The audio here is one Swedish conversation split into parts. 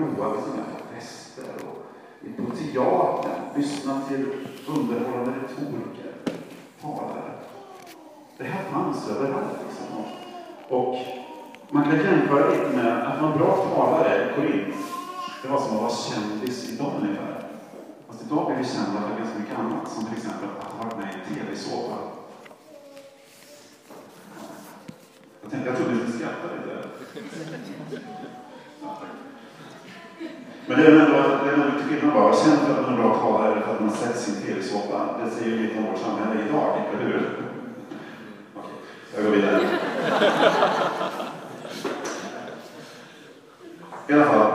roade sig med fester och på teatern, lyssna till underhållande retoriker, talare. Det här fanns överallt. Liksom. Och man kan jämföra lite med att vara bra talare i Korint. Det var som att vara kändis idag ungefär. Fast idag blir vi kända för ganska mycket annat, som till exempel att ha varit med i en tv-såpa. Jag, tänkte, jag trodde ni skulle skratta lite. Men det är ändå, det är ändå lite skillnad bara. Känd för att man är bra talare eller för att man sett sin tv-såpa. Det säger ju lite om vårt samhälle idag, eller hur? Okej, jag går vidare. I alla fall,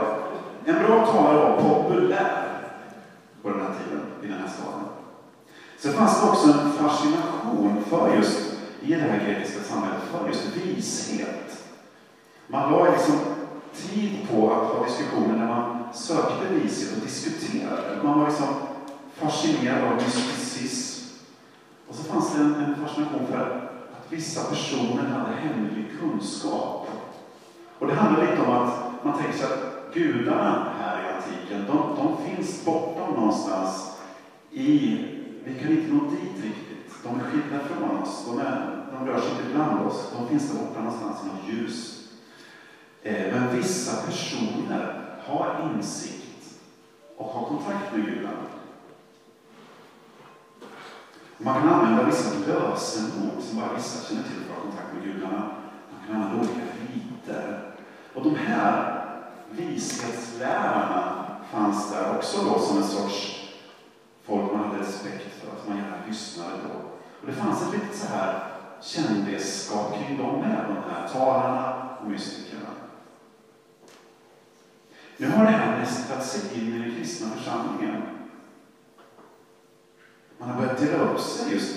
en bra talare var populär på den här tiden, i den här staden. Sen fanns det också en fascination för just, i det här grekiska samhället, för just vishet. Man la liksom tid på att ha diskussioner när man sökte vishet och diskuterade. Man var liksom fascinerad av mysticism. Och så fanns det en, en fascination för att vissa personer hade hemlig kunskap. Och det handlar lite om att man tänker sig att gudarna här i antiken, de, de finns bortom någonstans i, vi kan inte nå dit riktigt. De är skilda från oss, de, är, de rör sig inte bland oss, de finns där borta någonstans i något ljus. Eh, men vissa personer har insikt och ha kontakt med gudarna. Man kan använda vissa lösenord som bara vissa känner till för att ha kontakt med gudarna. Man kan använda olika riter. Och de här vishetslärarna fanns där också då som en sorts folk man hade respekt för, att man gärna lyssnade på. Och det fanns ett litet så här kändisskap kring dem med, de här talarna och mystikerna. Nu har det här nästlat sig in i den kristna församlingen. Man har börjat dela upp sig just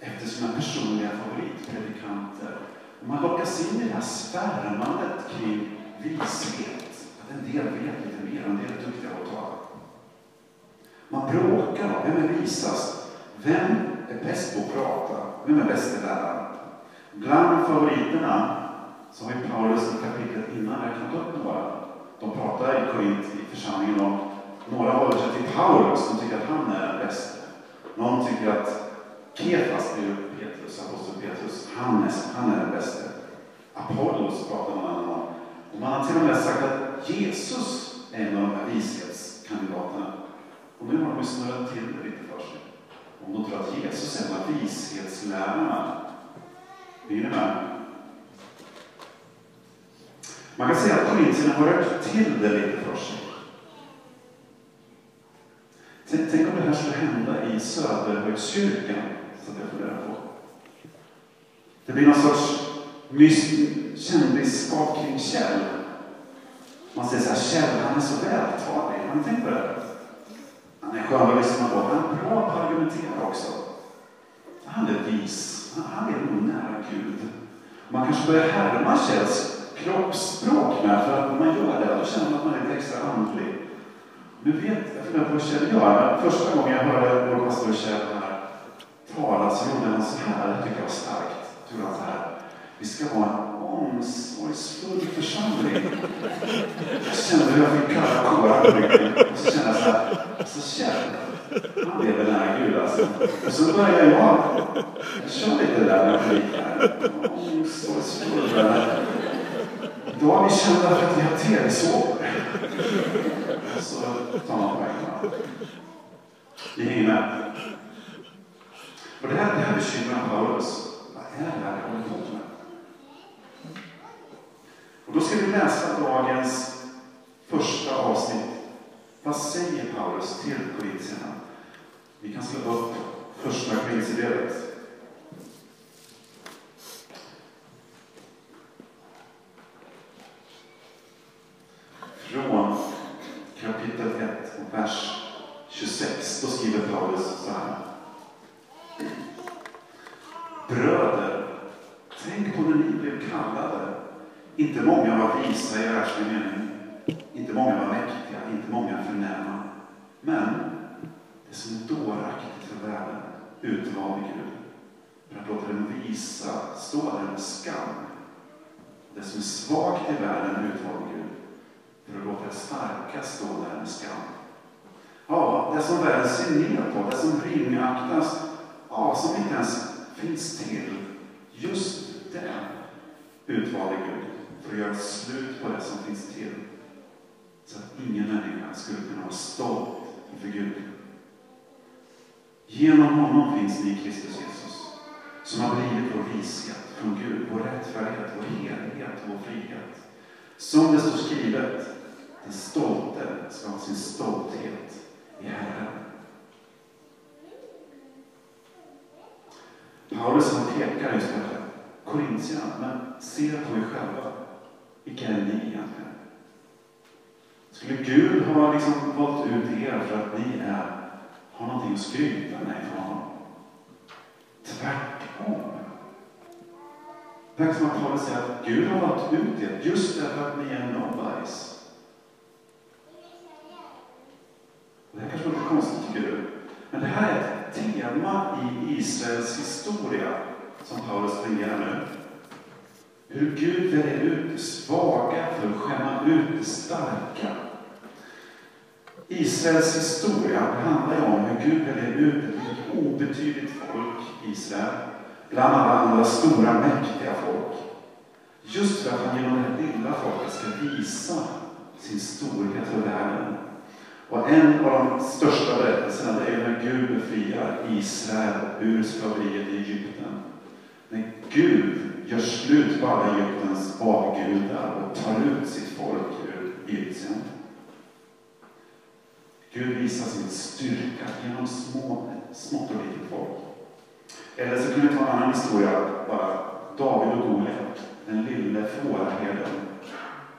efter sina personliga favoritpredikanter. Och man lockas in i det här svärmandet kring vishet. Att en del vet lite mer, en del är duktiga på att tala. Man bråkar om vem är visast? Vem är bäst på att prata? Vem är bäst i världen? Bland favoriterna så har ju Paulus i kapitlet innan räknat upp några de pratar i Korint i församlingen om, några håller sig till Paulus, de tycker att han är den bäste. Någon tycker att Kefas, är Petrus, aposteln Petrus, han är, han är den bäste. Apollos pratar man om. Och man har till och med sagt att Jesus är en av de här vishetskandidaterna. Och nu har de snurrat till det lite för sig. Om de tror att Jesus är en av vishetslärarna. Är ni med? Man kan säga att politikerna har rört till det lite för sig. Tänk om det här skulle hända i Söderhögskyrkan, så att jag funderar på. Det blir någon sorts kändisskap kring Kjell. Man säger så här, Kjell, han är så vältalig. Har ni tänkt på det? Han är skön att lyssna på. Han är bra på att argumentera också. Han är vis. Han är nog nära Gud. Man kanske börjar härma Kjells kroppsspråk med, för att när man gör det, då känner man att man är lite extra andlig. Nu vet jag funderar på hur Kjell gör, men första gången jag hörde vår pastor Kjell här tala så gjorde han så här, det tycker jag var starkt. Gjorde han så här, vi ska vara en omsorgsfull församling. Jag kände hur jag fick kalla kårar på ryggen. Och så kände jag så här, alltså Kjell, han lever nära Gud alltså. Och så började jag, jag kör lite där med här, Omsorgsfull. Då kända för att vi har tv-såpor. Så tar man poäng. Det hänger med? Och det här, det här bekymrar Paulus. Vad är det här jag håller på med? Och då ska vi läsa dagens första avsnitt. Vad säger Paulus till korintierna? Vi kan slå upp första Korintierbrevet. från kapitel 1 och vers 26. Då skriver Paulus så här. Bröder, tänk på när ni blev kallade. Inte många var visa i världslig mening. Inte många var mäktiga, inte många förnäma. Men det som är dåraktigt för världen utvalde Gud för att låta den visa stå där med skam. Det som är svagt i världen utvalde Gud för att låta det starka stå där med skam. Ja, det som världen ser ner på, det som ringaktas, ja, som inte ens finns till. Just den utvalde Gud för att göra slut på det som finns till. Så att ingen människa skulle kunna vara stolt inför Gud. Genom honom finns ni Kristus Jesus, som har blivit vår vishet från Gud, vår rättfärdighet, vår helighet, vår frihet. Som det står skrivet, den stolte ska ha sin stolthet i Herren. Paulus han pekar just på det. Korintierna, men se på er själva. Vilka är ni egentligen? Skulle Gud ha liksom valt ut er för att ni är, har någonting att skryta med för honom? Tvärtom. Det verkar som att Paulus säger att Gud har valt ut er just därför att ni är nobodies. Det här kanske låter konstigt tycker du. Men det här är ett tema i Israels historia som Paulus springer nu. Hur Gud väljer ut det svaga för att skämma ut det starka. Israels historia handlar ju om hur Gud väljer ut ett obetydligt folk, Israel, bland alla andra stora mäktiga folk. Just för att han genom det lilla folket ska visa sin storhet för världen. Och en av de största berättelserna är när Gud befriar Israel ur slaveriet i Egypten. När Gud gör slut på alla Egyptens avgudar och tar ut sitt folk ur Egypten. Gud visar sin styrka genom små, smått och litet folk. Eller så kan vi ta en annan historia bara. David och Goliat, den lille fåraherden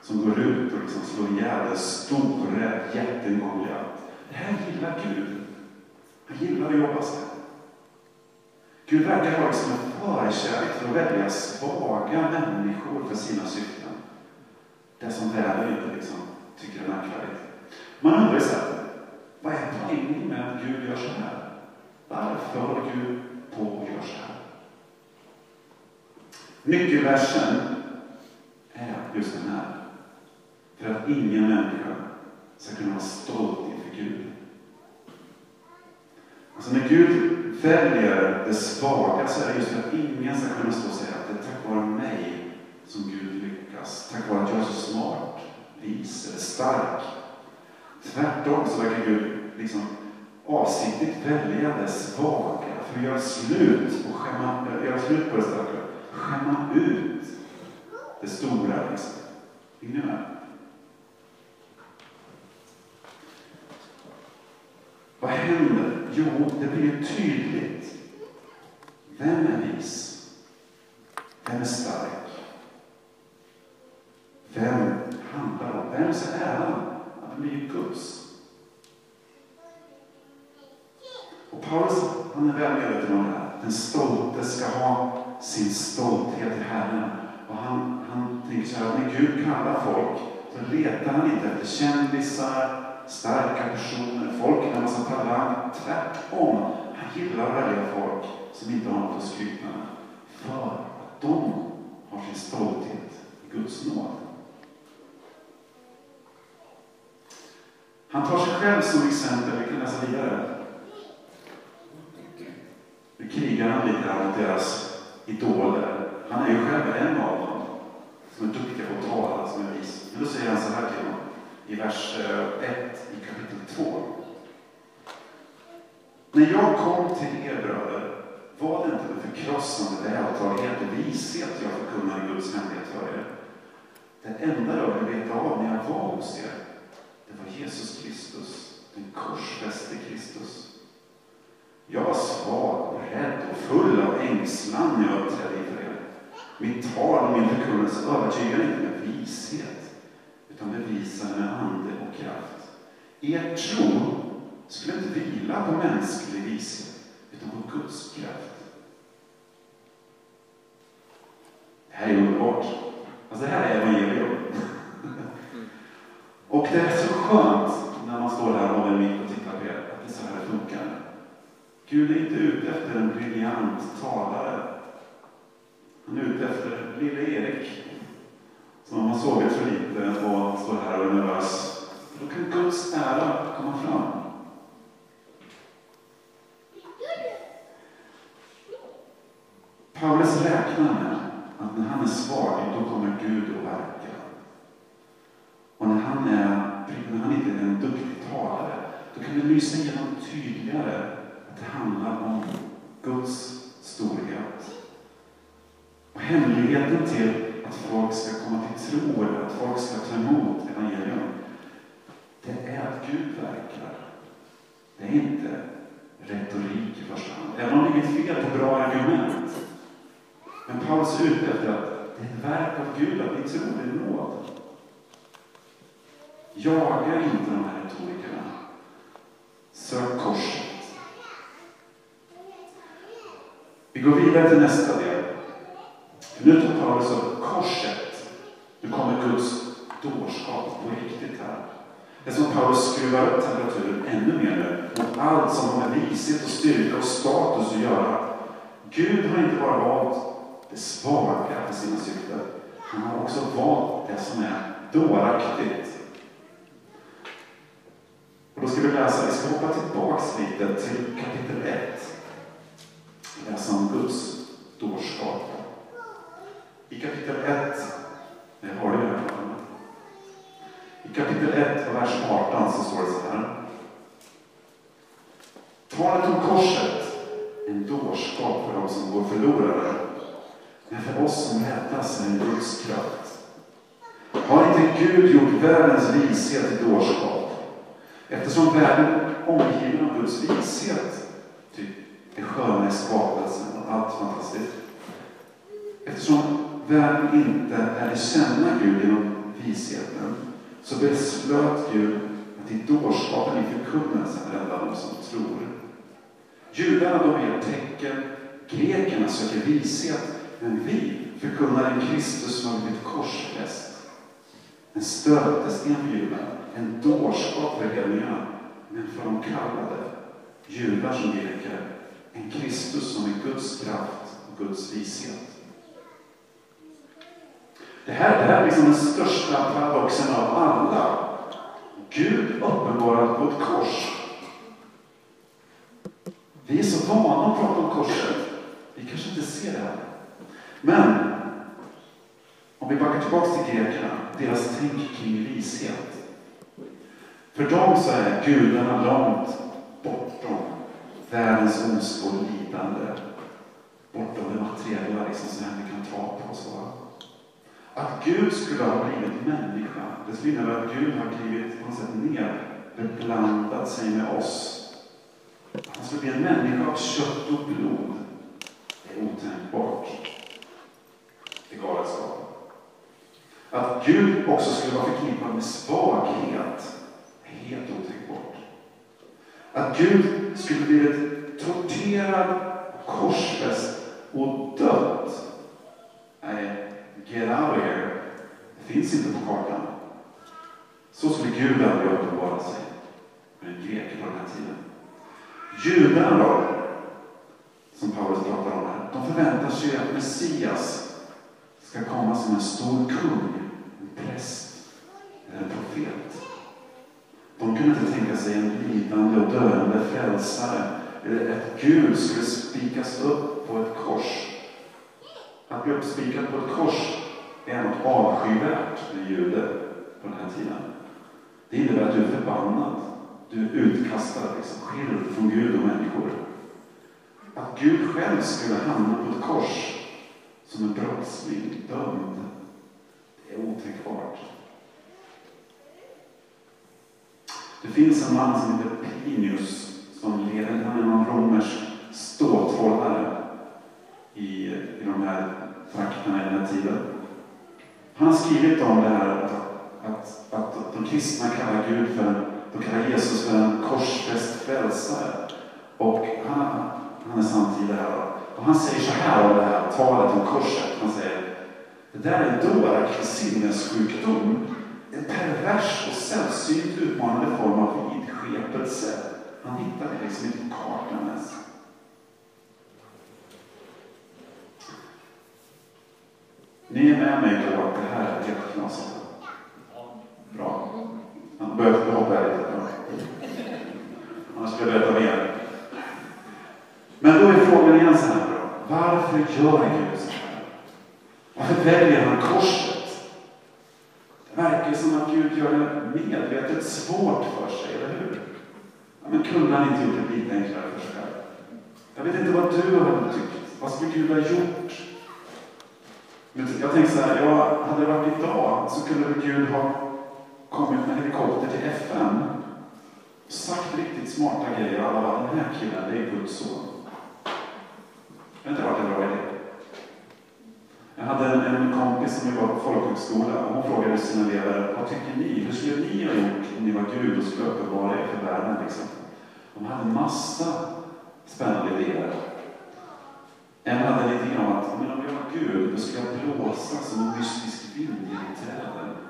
som går ut och liksom slår ihjäl den store jätten Goliat. Det här gillar Gud. Han gillar att jobba så. Gud verkar ha liksom en förkärlek för att välja svaga människor för sina syften. Det som världen inte liksom tycker är märkvärdigt. Man undrar ju vad är poängen med att Gud gör så här? Varför håller Gud på och gör så här? Nyckelversen är just den här. För att ingen människa ska kunna vara stolt inför Gud. Alltså när Gud väljer det svaga så är det just för att ingen ska kunna stå och säga att det är tack vare mig som Gud lyckas. Tack vare att jag är så smart, vis eller stark. Tvärtom så verkar Gud liksom avsiktligt välja det svaga för att göra slut, och skämma, göra slut på det starka. Skämma ut det stora. Liksom. Hänger ni med? Vad händer? Jo, det blir ju tydligt. Vem är vis? Vem är stark? Vem handlar om? Vems är äran att bli Guds? Och Paulus han är väl medveten om det här. Den stolte ska ha sin stolthet i Herren. Och han, han tänker så här, när Gud kallar folk så letar han inte efter kändisar, starka personer, folk med en massa talang. Tvärtom, han gillar att välja folk som inte har något att skryta med. För att de har sin stolthet i Guds nåd. Han tar sig själv som exempel, vi kan läsa vidare. Nu krigar han lite här mot deras idoler. Han är ju själv en av dem, som är duktig på att tala, som är vis. Men då säger han så här till honom i vers eh, 1 i kapitel 2. När jag kom till er bröder var det inte med förkrossande vältalighet och vishet jag förkunnade Guds hemlighet för er. Det enda jag ville veta av när jag var hos er, det var Jesus Kristus, den korsfäste Kristus. Jag var svag och rädd och full av ängslan när jag uppträdde inför er. Mitt tal och min förkunnelse övertygade inte med vishet utan bevisa med ande och kraft. Er tro skulle inte vila på mänsklig vishet, utan på Guds kraft. Det här är underbart. Alltså det här är evangelium. och det är så skönt när man står där och en mitt och tittar på er, att det är så här det funkar. Gud är inte ute efter en briljant talare. Han är ute efter lille Erik som har sågat för lite och står här och är nervös. Då kan Guds ära komma fram. Paulus räknar med att när han är svag, då kommer Gud att verka. Och när han, är, när han inte är en duktig talare, då kan det lysa igenom tydligare att det handlar om Guds storhet. Och hemligheten till folk ska komma till tro, eller att folk ska ta emot evangelium, det är att Gud verkar. Det är inte retorik i första hand. Även om det är inget fel på bra argument. Men Paulus är ute efter att det är ett verk av Gud att vi tror det är nåd. Jaga inte de här retorikerna. Sök korset. Vi går vidare till nästa del. Luther nu tar Paulus alltså upp korset. Nu kommer Guds dårskap på riktigt här. Det är som Paulus skruvar upp temperaturen ännu mer nu mot allt som har med vishet och styrka och status att göra. Gud har inte bara valt det svaga för sina syften. Han har också valt det som är dåraktigt. Och då ska vi läsa, vi ska hoppa tillbaks lite till kapitel 1. Läsa om Guds dårskap. I kapitel 1, jag har det här I kapitel 1 och vers 18 så står det så här. Talet om korset en dårskap för dem som går förlorade. Men för oss som räddas är en Guds kraft. Har inte Gud gjort världens vishet till dårskap? Eftersom världen är omgiven av Guds vishet, typ det sköna i skapelsen och allt fantastiskt. Vem inte lärde känna Gud genom visheten, så beslöt Gud att i dårskapen i förkunnelsen rädda dem som tror. Judarna de är tecken, grekerna söker vishet, men vi förkunnar en Kristus som har blivit korsfäst. En stötesten för judarna, en dårskap för hedningarna, men för de kallade, judar som greker, en Kristus som är Guds kraft och Guds vishet. Det här, det här är liksom den största paradoxen av alla. Gud uppenbarad på ett kors. Vi är så vana att prata om korset. Vi kanske inte ser det här. Men om vi backar tillbaka till grekerna, deras tänk kring vishet. För dem så är gudarna långt bortom världens ondska och lidande. Bortom det materiella liksom, som vi kan ta på oss. Att Gud skulle ha blivit människa, det skulle innebära att Gud har klivit på något sätt ner, beblandat sig med oss. Att han skulle bli en människa av kött och blod, det är otänkbart. Det är galenskap. Att Gud också skulle vara förknippad med svaghet, är helt otänkbart. Att Gud skulle blivit torterad, korsfäst och dött, nej, Get out of here. Det finns inte på kartan. Så skulle Gud aldrig uppenbara sig för en grek på den här tiden. Judarna då, som Paulus pratar om här, de förväntar sig att Messias ska komma som en stor kung, en präst eller en profet. De kunde inte tänka sig en lidande och döende frälsare eller att Gud skulle spikas upp på ett kors att bli uppspikad på ett kors är något avskyvärt för en jude på den här tiden. Det innebär att du är förbannad. Du är utkastad, liksom, skild från Gud och människor. Att Gud själv skulle hamna på ett kors som en brottsling, dömd, det är otänkbart. Det finns en man som heter Plinius som lever, han är någon romersk ståthållare i, i de här trakterna i den här tiden. Han har skrivit om det här att, att, de kristna kallar Gud för, de kallar Jesus för en korsfäst frälsare. Och han, han är samtida här. Och han säger så här om det här talet om korset. Han säger det där är en dåraktig sinnessjukdom. En pervers och sällsynt utmanande form av vidskepelse. Han hittar det liksom inte på kartan ens. Ni är med mig på att det här är helt knasigt? Bra. Han börjar typ hoppa här lite. Annars ska jag berätta mer. Men då är frågan igen så här. Varför gör Gud så här? Varför väljer han korset? Det verkar som att Gud gör det medvetet svårt för sig, eller hur? Ja, men kunde han inte gjort det lite enklare för sig själv? Jag vet inte vad du hade tyckt. Vad skulle Gud ha gjort? Men jag tänker så här, ja, hade det varit idag så kunde väl Gud ha kommit med helikopter till FN sagt riktigt smarta grejer. Alla bara, den här killen, det är Guds son. Det har inte varit en bra idé. Jag hade en, en kompis som jobbade på folkhögskola och hon frågade sina elever, vad tycker ni? Hur skulle ni ha gjort om ni var Gud och skulle uppenbara er för världen? Liksom? De hade massa spännande idéer. En hade lite grann att men om jag var Gud, då skulle jag blåsa som en mystisk vind genom träden.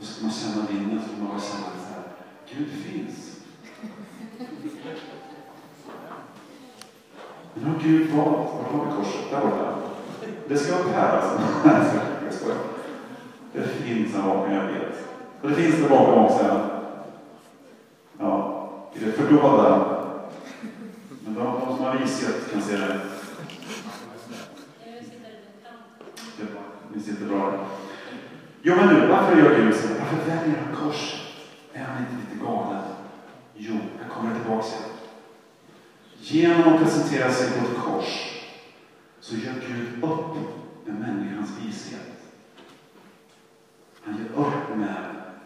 Då skulle man känna vinden, skulle man känna så här, Gud finns. Men har Gud valt? Var har vi korset? Där borta. Det ska vara Per alltså. Jag skojar. Det finns en vapen, jag vet. Och det finns det bakom också. Ja, i det fördolda. Men de, de som har vishet kan se det. Ni sitter bra. Jo, men nu, varför gör Gud så? Varför väljer han kors? Är han inte lite galen? Jo, jag kommer tillbaka till. Genom att presentera sig på ett kors så gör Gud upp med människans vishet. Han gör upp med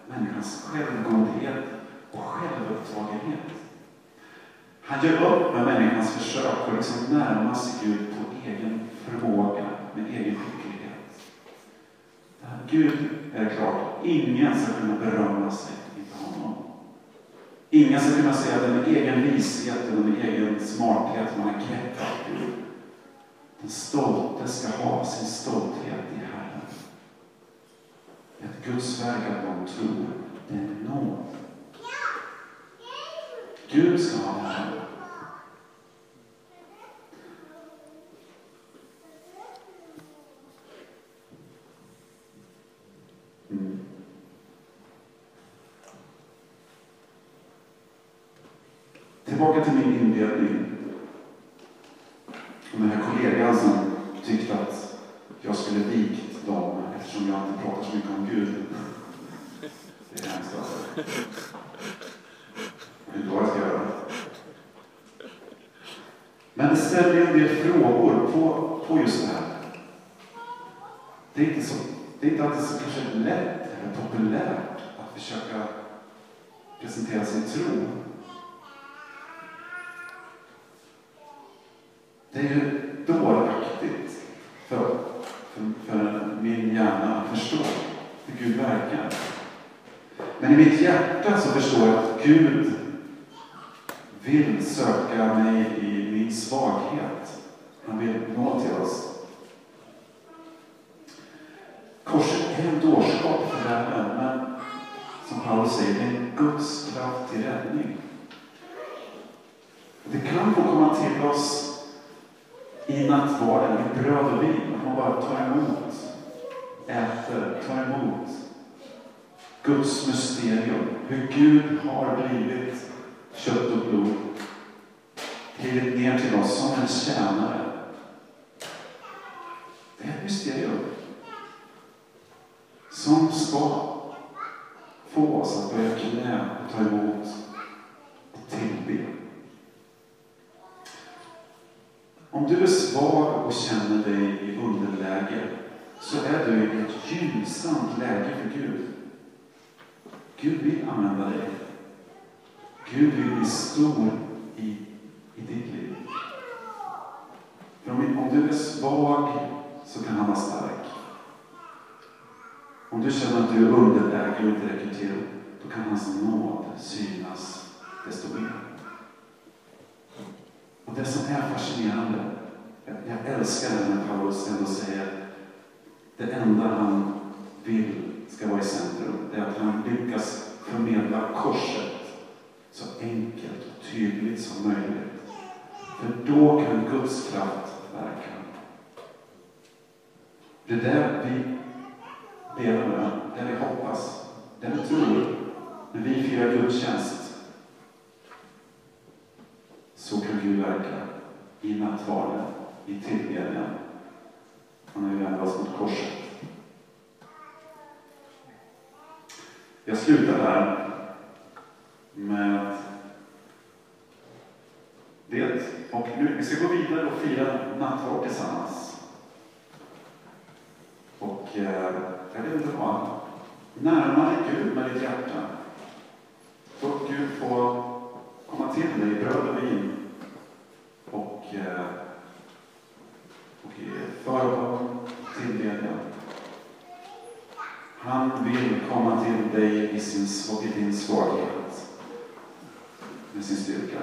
människans självgodhet och självupptagenhet. Han gör upp med människans försök att liksom närma sig Gud på egen förmåga, med egen skicklighet. Gud är klart, ingen ska kunna berömma sig inför honom. Ingen ska kunna säga att det med egen vishet eller med egen smarthet man har greppat Gud. Den stolte ska ha sin stolthet i Herren. Ett Guds verk att man tror, det är nåd. Gud ska ha det här. Mm. Tillbaka till min inledning. Och den här kollegan som tyckte att jag skulle vikt dem eftersom jag inte pratar så mycket om Gud. Det är hemskt alltså. Inte vad jag ska göra. Men det ställer en del frågor på, på just det här. Det är inte, så, det är inte alltid så kanske lätt eller populärt att försöka presentera sin tro. Det är ju dåraktigt för, för, för min hjärna att förstå hur Gud verkar. Men i mitt hjärta så förstår jag att Gud vill söka mig i min svaghet. Han vill nå till oss. Korset är en dårskap för världen, men som Paulus säger, det är Guds kraft till räddning. Det kan få komma till oss i nattvarden, i bröd och vin. Att man bara tar emot, äter, tar emot Guds mysterium. Hur Gud har blivit kött och blod. Klivit ner till oss som en tjänare. Det är ett mysterium. Som ska få oss att börja knä och ta emot och tillbe. Om du är svag och känner dig i underläge så är du i ett gynnsamt läge för Gud. Gud vill använda dig. Gud vill bli stor i, i ditt liv. För om, om du är svag så kan han vara stark. Om du känner att du är underläge och inte räcker till, då kan hans nåd synas desto mer. Och det som är fascinerande, jag, jag älskar det när Paulus ändå säger det enda han vill ska vara i centrum, det är att han lyckas förmedla korset så enkelt och tydligt som möjligt. För då kan Guds kraft verka. Det är det vi ber om, det vi hoppas, det vi tror när vi firar gudstjänst. Så kan Gud verka i nattvarden, i tillbedjan och när vi vänder oss mot korset. Jag slutar här med att det. Och nu, vi ska gå vidare och fira nattvard tillsammans. Och eh, jag vill dra närmare Gud med ditt hjärta. Låt Gud få komma till dig i bröd och vin. Och, eh, och förbön, tillbedjan. Han vill komma till dig i, sin, i din svaghet med sin styrka.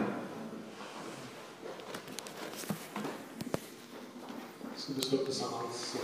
Ska vi stå upp tillsammans?